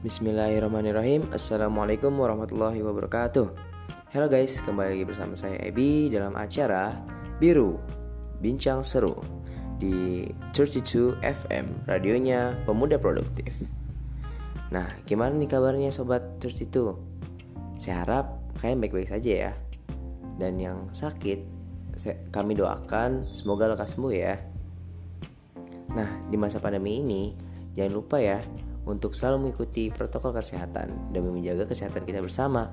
Bismillahirrahmanirrahim. Assalamualaikum warahmatullahi wabarakatuh. Halo guys, kembali lagi bersama saya Ebi dalam acara Biru Bincang Seru di 32 FM, radionya pemuda produktif. Nah, gimana nih kabarnya sobat 32? Saya harap kalian baik-baik saja ya. Dan yang sakit, kami doakan semoga lekas sembuh ya. Nah, di masa pandemi ini, jangan lupa ya untuk selalu mengikuti protokol kesehatan demi menjaga kesehatan kita bersama,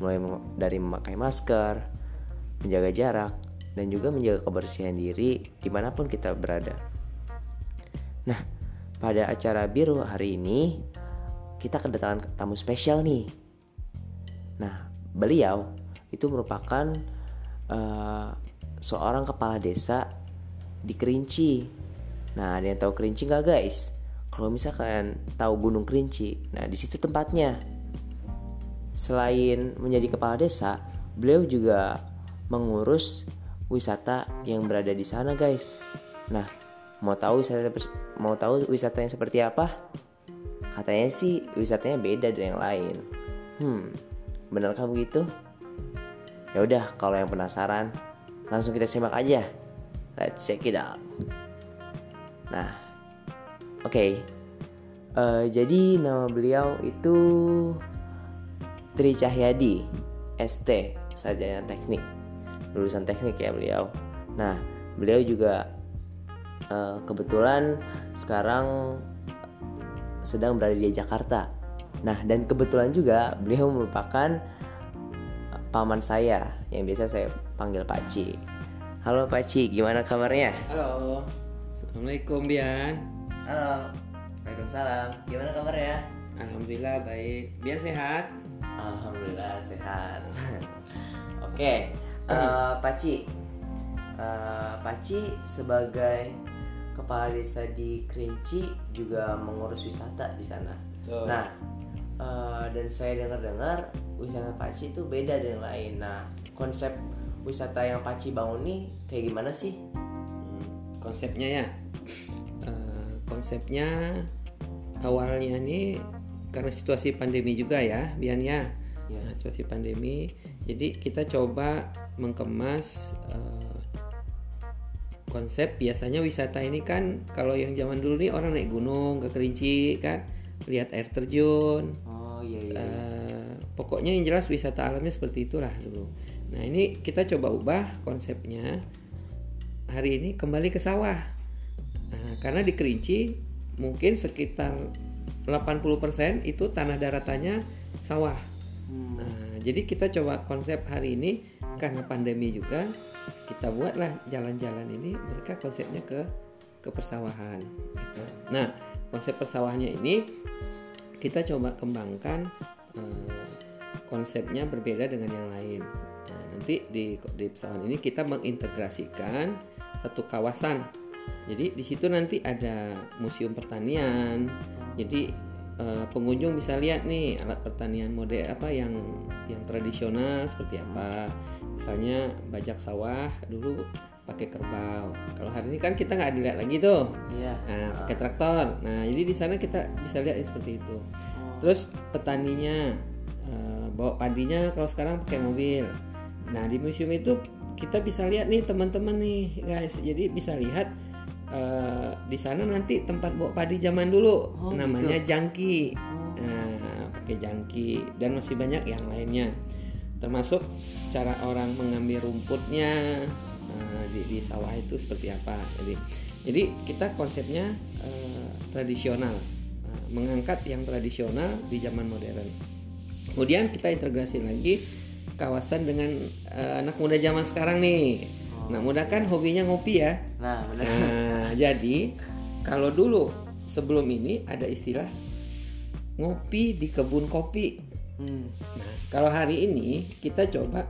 mulai dari memakai masker, menjaga jarak, dan juga menjaga kebersihan diri di mana pun kita berada. Nah, pada acara biru hari ini kita kedatangan tamu spesial nih. Nah, beliau itu merupakan uh, seorang kepala desa di Kerinci. Nah, ada yang tahu Kerinci nggak guys? Kalau misalkan tahu Gunung Kerinci, nah di situ tempatnya. Selain menjadi kepala desa, beliau juga mengurus wisata yang berada di sana, guys. Nah, mau tahu wisata mau tahu wisatanya seperti apa? Katanya sih wisatanya beda dari yang lain. Hmm, benarkah begitu? Ya udah, kalau yang penasaran, langsung kita simak aja. Let's check it out. Nah, okay. uh, eh, jadi nama beliau itu Tri Cahyadi, ST, sarjana teknik, lulusan teknik ya beliau. Nah, beliau juga uh, kebetulan sekarang sedang berada di Jakarta. Nah, dan kebetulan juga beliau merupakan paman saya yang biasa saya panggil Paci. Halo Paci, gimana kabarnya? Halo, Assalamualaikum Bian. Halo. Waalaikumsalam. Gimana kabarnya? Alhamdulillah baik. Biar sehat. Alhamdulillah sehat. Oke, okay. uh, eh, Paci. Uh, Paci sebagai kepala desa di Kerinci juga mengurus wisata di sana. Oh. Nah, uh, dan saya dengar-dengar wisata Paci itu beda dengan lain. Nah, konsep wisata yang Paci bangun nih kayak gimana sih? Hmm, konsepnya ya konsepnya awalnya nih karena situasi pandemi juga ya Bian ya. Yeah. nah, situasi pandemi. Jadi kita coba mengemas uh, konsep. Biasanya wisata ini kan kalau yang zaman dulu nih orang naik gunung ke Kerinci kan. Lihat air terjun. Oh iya iya uh, pokoknya yang jelas wisata alamnya seperti itulah dulu. Nah ini kita coba ubah konsepnya. Hari ini kembali ke sawah Nah, karena di Kerinci mungkin sekitar 80% itu tanah daratannya sawah. Hmm. Nah, jadi kita coba konsep hari ini karena pandemi juga kita buatlah jalan-jalan ini mereka konsepnya ke ke persawahan. Gitu. Nah, konsep persawahannya ini kita coba kembangkan eh, konsepnya berbeda dengan yang lain. Nah, nanti di di persawahan ini kita mengintegrasikan satu kawasan jadi di situ nanti ada museum pertanian. Jadi uh, pengunjung bisa lihat nih alat pertanian mode apa yang yang tradisional seperti apa. Misalnya bajak sawah dulu pakai kerbau. Kalau hari ini kan kita nggak dilihat lagi tuh. Iya. Nah, pakai traktor. Nah, jadi di sana kita bisa lihat seperti itu. Terus petaninya uh, bawa padinya kalau sekarang pakai mobil. Nah, di museum itu kita bisa lihat nih teman-teman nih guys. Jadi bisa lihat uh, di sana nanti tempat bawa padi zaman dulu. Oh, namanya gitu. jangki. Oh. nah pakai jangki. Dan masih banyak yang lainnya. Termasuk cara orang mengambil rumputnya uh, di, di sawah itu seperti apa. Jadi jadi kita konsepnya uh, tradisional. Uh, mengangkat yang tradisional di zaman modern. Kemudian kita integrasi lagi kawasan dengan uh, anak muda zaman sekarang nih Nah, mudah kan hobinya ngopi ya. Nah, benar. Nah, jadi kalau dulu sebelum ini ada istilah ngopi di kebun kopi. Hmm. Nah, kalau hari ini kita coba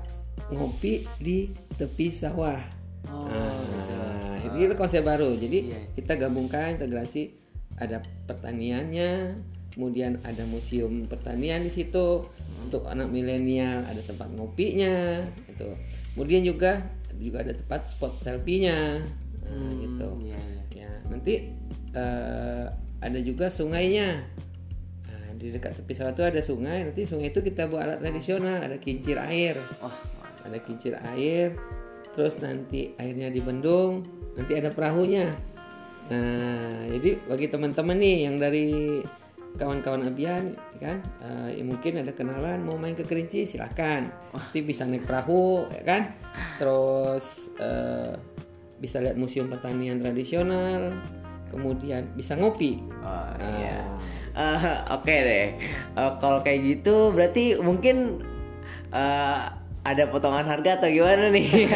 ngopi di tepi sawah. Oh, nah, ini itu konsep baru. Jadi iya. kita gabungkan integrasi ada pertaniannya, kemudian ada museum pertanian di situ. Untuk anak milenial, ada tempat ngopinya, itu. Kemudian juga juga ada tempat spot selfie-nya nah, hmm, gitu ya, ya. ya nanti uh, ada juga sungainya nah, di dekat tepi sawah itu ada sungai. Nanti sungai itu kita buat alat tradisional, ada kincir air. Wah, Ada kincir air. Terus nanti airnya dibendung, nanti ada perahunya. Nah, jadi bagi teman-teman nih yang dari kawan-kawan Abian kan eh, ya mungkin ada kenalan mau main ke Kerinci silahkan nanti bisa naik perahu ya kan terus eh, bisa lihat museum pertanian tradisional kemudian bisa ngopi Oh, Ah. iya. Eh, Oke deh. Eh, kalau kayak gitu berarti mungkin eh, ada potongan harga atau gimana nih?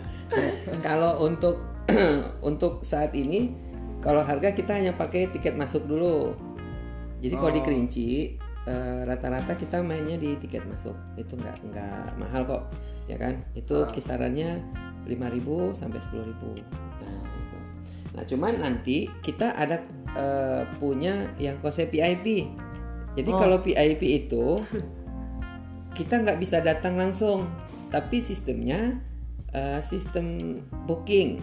kalau untuk untuk saat ini kalau harga kita hanya pakai tiket masuk dulu jadi kalau di Kerinci eh, rata-rata kita mainnya di tiket masuk. Itu nggak nggak mahal kok ya kan? Itu kisarannya 5.000 sampai 10.000 nah itu. Nah cuman nanti kita ada eh, punya yang konsep VIP jadi kalau VIP itu kita nggak bisa datang langsung. Tapi sistemnya eh, sistem booking.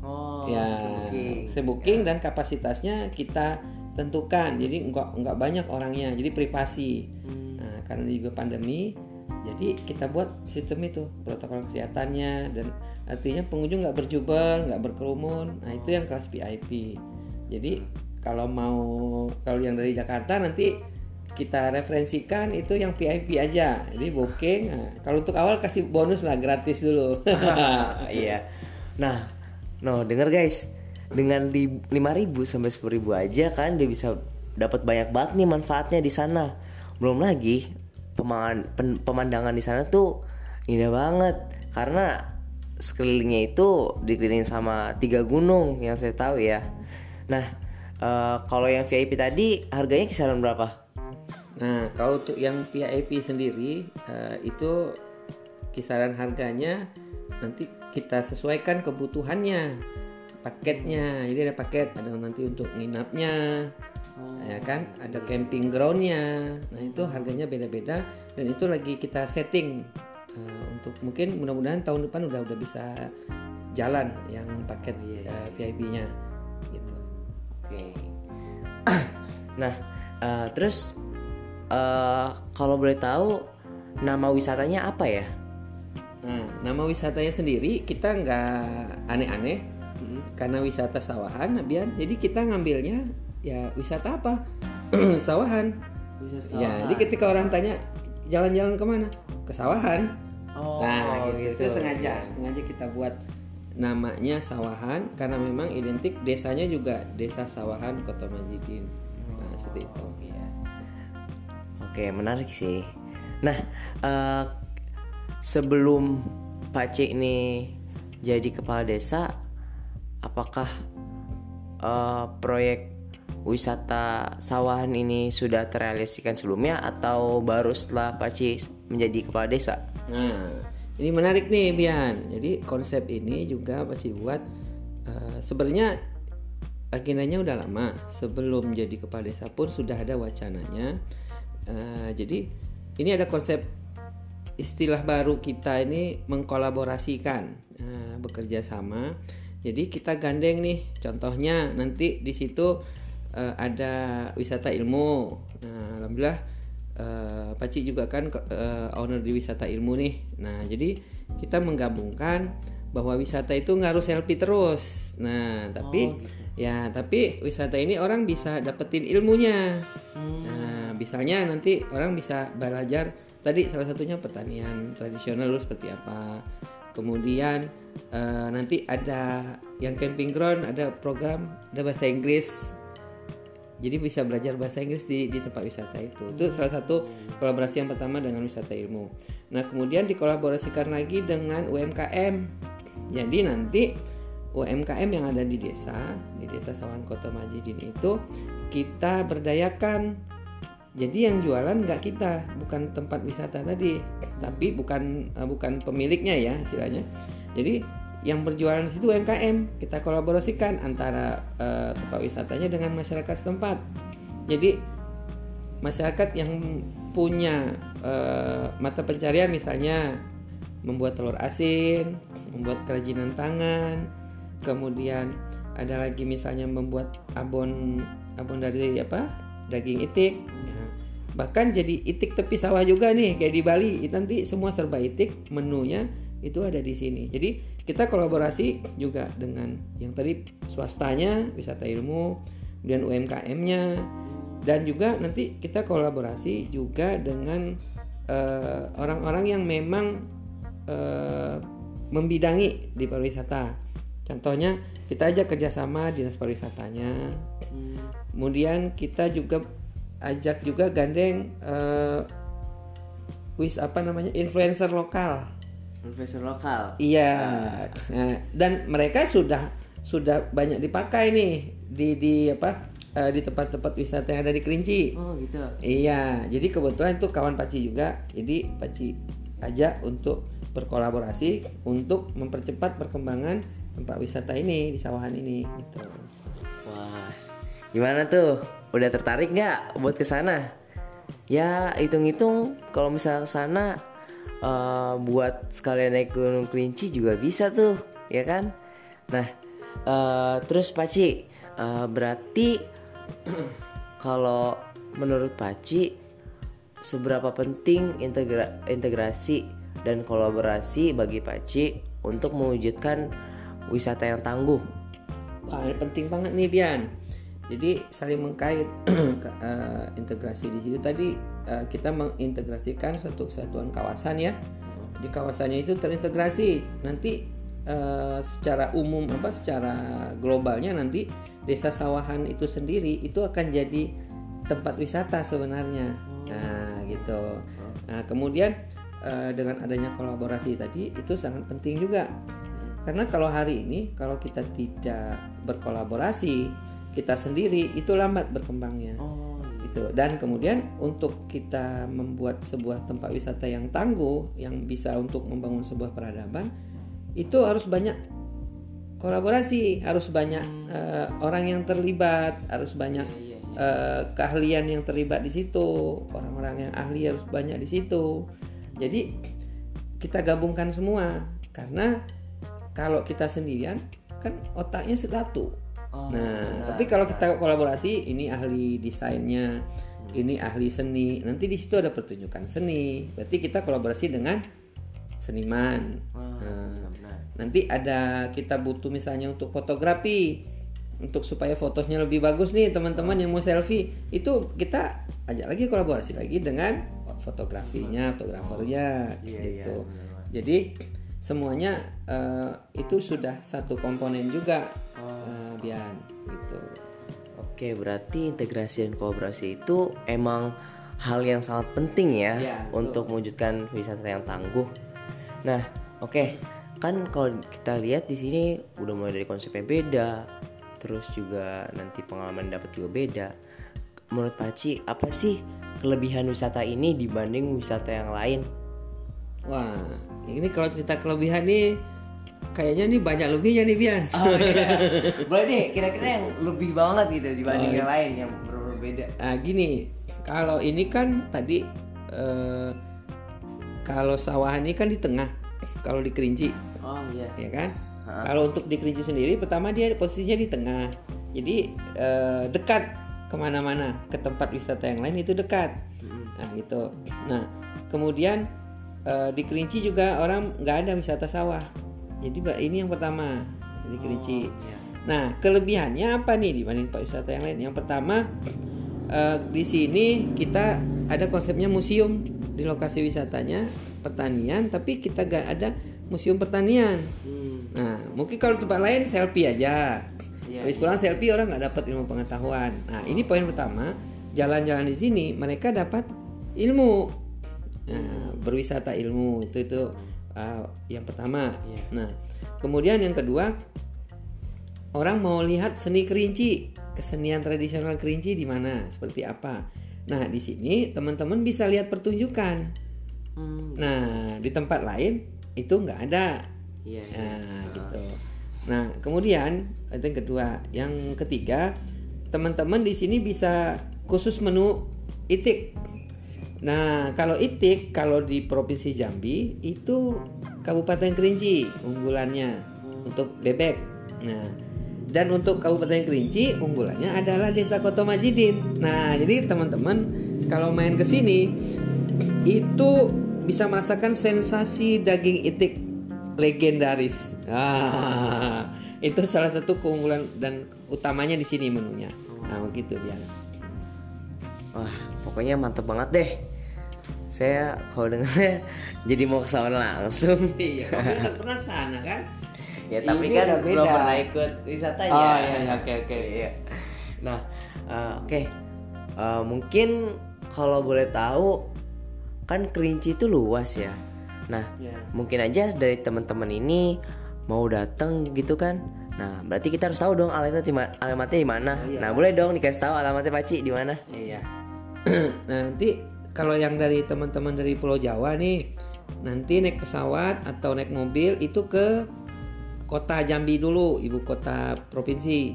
Oh, ya booking. sistem booking dan kapasitasnya kita tentukan jadi nggak nggak banyak orangnya. Jadi privasi. Hmm. nah karena juga pandemi jadi kita buat sistem itu protokol kesehatannya dan artinya pengunjung nggak berjubel nggak berkerumun. Nah itu yang kelas VIP jadi kalau mau kalau yang dari Jakarta nanti kita referensikan itu yang VIP aja. Jadi booking nah, kalau untuk awal kasih bonus lah gratis dulu. Iya. Nah, no denger guys, dengan li- 5.000 sampai 10.000 aja kan dia bisa dapat banyak banget nih manfaatnya di sana. Belum lagi pemandangan di sana tuh indah banget karena sekelilingnya itu dikelilingi sama tiga gunung yang saya tahu ya. Nah, eh, kalau yang VIP tadi harganya kisaran berapa? Nah, kalau untuk yang VIP sendiri eh, itu kisaran harganya nanti kita sesuaikan kebutuhannya, paketnya. Jadi ada paket, ada nanti untuk nginapnya, ya kan, ada camping groundnya. Nah itu harganya beda-beda dan itu lagi kita setting eh, untuk mungkin mudah-mudahan tahun depan udah udah bisa jalan yang paket eh, VIP-nya gitu. Oke. nah, eh, terus eh, kalau boleh tahu nama wisatanya apa ya? Nah, nama wisatanya sendiri kita nggak aneh-aneh karena wisata sawahan, Bian. Jadi kita ngambilnya ya wisata apa? sawahan. Wisata Ya, jadi ketika orang tanya jalan-jalan ke mana? Ke sawahan. Oh, nah, gitu. gitu. Itu sengaja, sengaja kita buat namanya sawahan karena memang identik desanya juga desa sawahan Kota Majidin. Nah, seperti itu. Iya. Oke, menarik sih. Nah, eh, sebelum Pak Cik ini jadi kepala desa, apakah eh, proyek wisata sawahan ini sudah terrealisasikan sebelumnya atau baru setelah Pak Cik menjadi kepala desa? Nah, ini menarik nih Bian. Jadi konsep ini juga pasti buat eh, sebenarnya agendanya udah lama. Sebelum jadi kepala desa pun sudah ada wacananya. Eh, jadi ini ada konsep istilah baru kita ini mengkolaborasikan, eh, bekerja sama. Jadi kita gandeng nih. Contohnya nanti di situ eh, ada wisata ilmu. Nah, alhamdulillah eh, Paci juga kan eh, owner di wisata ilmu nih. Nah, jadi kita menggabungkan bahwa wisata itu nggak harus selfie terus. Nah, tapi ya tapi wisata ini orang bisa dapetin ilmunya. Nah, misalnya nanti orang bisa belajar tadi salah satunya pertanian tradisional dulu seperti apa. Kemudian eh, nanti ada yang camping ground ada program ada bahasa Inggris jadi bisa belajar bahasa Inggris di, di tempat wisata itu. Itu salah satu kolaborasi yang pertama dengan wisata ilmu. Nah, kemudian dikolaborasikan lagi dengan UMKM. Jadi nanti UMKM yang ada di desa, di desa Sawan Kota Majidin itu kita berdayakan. Jadi yang jualan nggak kita, bukan tempat wisata tadi, tapi bukan eh, bukan pemiliknya ya istilahnya. Jadi yang berjualan di situ UMKM kita kolaborasikan antara eh, tempat wisatanya dengan masyarakat setempat jadi masyarakat yang punya eh, mata pencarian misalnya membuat telur asin membuat kerajinan tangan kemudian ada lagi misalnya membuat abon abon dari apa daging itik Ya. Bahkan jadi itik tepi sawah juga nih kayak di Bali. Nanti semua serba itik menunya itu ada di sini. Jadi kita kolaborasi juga dengan yang tadi swastanya wisata ilmu kemudian UMKM-nya dan juga nanti kita kolaborasi juga dengan eh, orang-orang uh, yang memang uh, membidangi di pariwisata. Contohnya kita aja kerjasama dinas pariwisatanya. Kemudian kita juga ajak juga gandeng uh, wis apa namanya influencer lokal. Influencer lokal? Iya. Nah, dan mereka sudah sudah banyak dipakai nih di di apa uh, di tempat-tempat wisata yang ada di Kerinci. Oh gitu. Iya jadi kebetulan itu kawan Paci juga. Jadi Paci ajak untuk berkolaborasi untuk mempercepat perkembangan tempat wisata ini di sawahan ini gitu. Wah gimana tuh udah tertarik nggak buat ke sana? Ya hitung-hitung kalau misalnya ke sana uh, buat sekalian naik gunung kelinci juga bisa tuh ya kan? Nah uh, terus Paci uh, berarti kalau menurut Paci seberapa penting integra integrasi dan kolaborasi bagi Paci untuk mewujudkan wisata yang tangguh? Wah penting banget nih Bian jadi saling mengkait uh, integrasi di situ tadi uh, kita mengintegrasikan satu kesatuan kawasan ya. Di kawasannya itu terintegrasi. Nanti uh, secara umum apa secara globalnya nanti desa sawahan itu sendiri itu akan jadi tempat wisata sebenarnya. Nah gitu. Nah kemudian uh, dengan adanya kolaborasi tadi itu sangat penting juga. Karena kalau hari ini kalau kita tidak berkolaborasi kita sendiri itu lambat berkembangnya. Oh, gitu. Dan kemudian untuk kita membuat sebuah tempat wisata yang tangguh, yang bisa untuk membangun sebuah peradaban, itu harus banyak kolaborasi, harus banyak uh, orang yang terlibat, harus banyak. Uh, keahlian yang terlibat di situ, orang-orang yang ahli harus banyak di situ. Jadi kita gabungkan semua karena kalau kita sendirian kan otaknya satu Oh, nah, nah, tapi kalau kita kolaborasi, ini ahli desainnya, hmm. ini ahli seni. Nanti di situ ada pertunjukan seni. Berarti kita kolaborasi dengan seniman. Oh, nah, nanti ada kita butuh misalnya untuk fotografi, untuk supaya fotonya lebih bagus nih teman-teman yang mau selfie, itu kita ajak lagi kolaborasi lagi dengan fotografinya, fotografernya, oh, iya, gitu. Iya, Jadi semuanya uh, itu sudah satu komponen juga oh. uh, Bian gitu. Oke, berarti integrasi dan kolaborasi itu emang hal yang sangat penting ya, ya untuk mewujudkan wisata yang tangguh. Nah, oke, okay. kan kalau kita lihat di sini udah mulai dari konsepnya beda, terus juga nanti pengalaman dapat juga beda. Menurut Paci, apa sih kelebihan wisata ini dibanding wisata yang lain? Wah, ini kalau cerita kelebihan nih kayaknya nih banyak lebihnya nih Bian. Oh iya. Boleh deh, kira-kira yang lebih banget gitu dibanding oh, yang lain yang berbeda. Nah gini, kalau ini kan tadi eh, kalau sawah ini kan di tengah, kalau di Kerinci. Oh iya. Ya kan? Kalau untuk di Kerinci sendiri, pertama dia posisinya di tengah, jadi eh, dekat ke mana-mana ke tempat wisata yang lain itu dekat. Hmm. Nah gitu. Nah kemudian eh, di Kerinci juga orang nggak ada wisata sawah jadi ini yang pertama di Kerinci. Oh, iya. Nah kelebihannya apa nih dibanding pak wisata yang lain? Yang pertama uh, di sini kita ada konsepnya museum di lokasi wisatanya pertanian, tapi kita gak ada museum pertanian. Hmm. Nah mungkin kalau tempat lain selfie aja. Yeah, Habis iya. pulang selfie orang nggak dapat ilmu pengetahuan. Nah ini poin pertama jalan-jalan di sini mereka dapat ilmu. Nah, berwisata ilmu itu itu uh, yang pertama. Yeah. Nah, kemudian yang kedua, orang mau lihat seni kerinci, kesenian tradisional kerinci di mana, seperti apa. Nah, di sini teman-teman bisa lihat pertunjukan. Hmm. Nah, di tempat lain itu nggak ada. Yeah, yeah. Nah, gitu. Nah, kemudian itu yang kedua, yang ketiga, teman-teman di sini bisa khusus menu itik Nah, kalau itik kalau di Provinsi Jambi itu Kabupaten Kerinci unggulannya untuk bebek. Nah, dan untuk Kabupaten Kerinci unggulannya adalah Desa Koto Majidin. Nah, jadi teman-teman kalau main ke sini itu bisa merasakan sensasi daging itik legendaris. Ah, itu salah satu keunggulan dan utamanya di sini menunya. Nah, begitu dia. Wah, pokoknya mantep banget deh. Saya kalau dengarnya jadi mau ke sana langsung. Iya, kamu pernah sana kan? ya tapi Ini kan udah belum beda. pernah ikut wisatanya. Oh, iya, iya, oke, oke. Iya. Nah, eh, oke. Eh, mungkin kalau boleh tahu kan Kerinci itu luas ya. Nah, Iya. mungkin aja dari teman-teman ini mau datang gitu kan. Nah, berarti kita harus tahu dong alamatnya di ma- alamatnya di mana. Oh, iya. Nah, boleh dong dikasih tahu alamatnya Paci di mana? Iya. nah nanti kalau yang dari teman-teman dari Pulau Jawa nih, nanti naik pesawat atau naik mobil itu ke kota Jambi dulu, ibu kota provinsi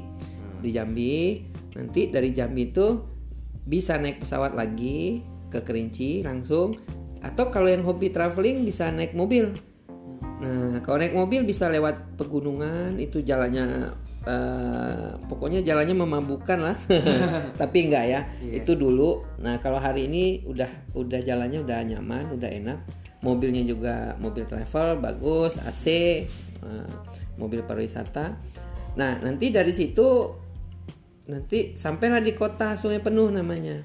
di Jambi. Nanti dari Jambi itu bisa naik pesawat lagi ke Kerinci langsung. Atau kalau yang hobi traveling bisa naik mobil. Nah, kalau naik mobil bisa lewat pegunungan, itu jalannya eh, pokoknya jalannya memabukkan lah. Tapi enggak ya. Itu dulu. Nah, kalau hari ini udah udah jalannya udah nyaman, udah enak. Mobilnya juga mobil travel bagus, AC, eh, mobil pariwisata. Nah, nanti dari situ nanti sampailah di kota Sungai Penuh namanya.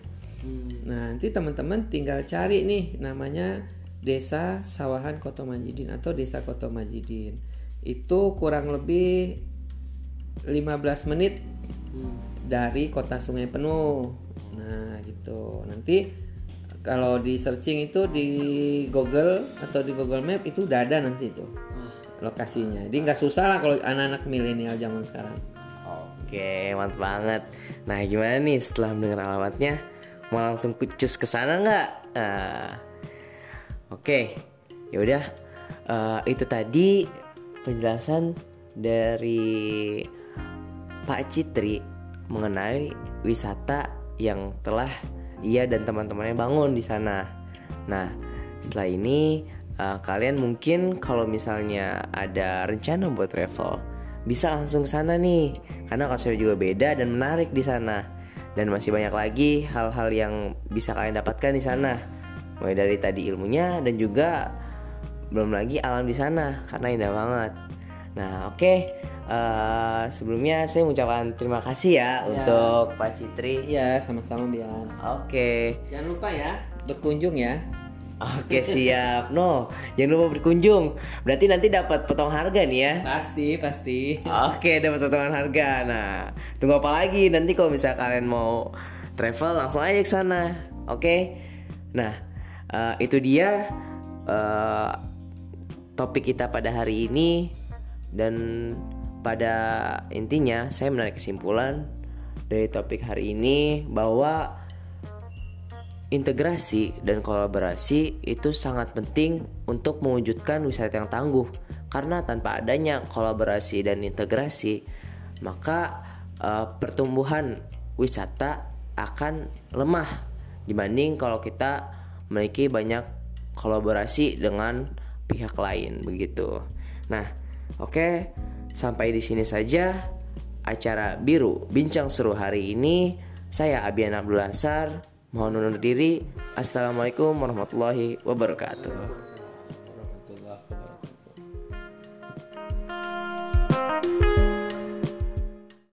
Nah, nanti teman-teman tinggal cari nih namanya Desa Sawahan Koto Majidin atau Desa Koto Majidin. Itu kurang lebih 15 menit dari kota Sungai Penuh. Nah, gitu. Nanti kalau di searching itu di Google atau di Google Map itu udah ada nanti itu lokasinya. Jadi nggak susah lah kalau anak-anak milenial zaman sekarang. Oke, mantap banget. Nah, gimana nih setelah mendengar alamatnya? Mau langsung kucus ke sana nggak? Ah, Oke, yaudah. Eh, itu tadi penjelasan dari Pak Citri mengenai wisata yang telah ia dan teman-temannya bangun di sana. Nah, setelah ini eh, kalian mungkin kalau misalnya ada rencana buat travel bisa langsung ke sana nih, karena konsepnya juga beda dan menarik di sana. Dan masih banyak lagi hal-hal yang bisa kalian dapatkan di sana. Mulai dari tadi ilmunya dan juga belum lagi alam di sana karena indah banget. Nah, oke. Eh, sebelumnya saya mengucapkan terima kasih ya, untuk Pak Citri. Iya, sama-sama biar. Oke. Jangan lupa ya berkunjung ya. Oke, siap. No, jangan lupa berkunjung. Berarti nanti dapat potong harga nih ya. Pasti, pasti. Oke, dapat potongan harga. Nah, tunggu apa lagi? Nanti kalau misalnya kalian mau travel langsung aja ke sana. Oke. Nah, eh, itu dia eh, topik kita pada hari ini dan pada intinya saya menarik kesimpulan dari topik hari ini bahwa integrasi dan kolaborasi itu sangat penting untuk mewujudkan wisata yang tangguh. Karena tanpa adanya kolaborasi dan integrasi, maka eh, pertumbuhan wisata akan lemah dibanding kalau kita memiliki banyak kolaborasi dengan pihak lain begitu. Nah, oke, sampai di sini saja acara biru bincang seru hari ini. Saya Abian Abdul Hasar, mohon undur diri. Assalamualaikum warahmatullahi wabarakatuh.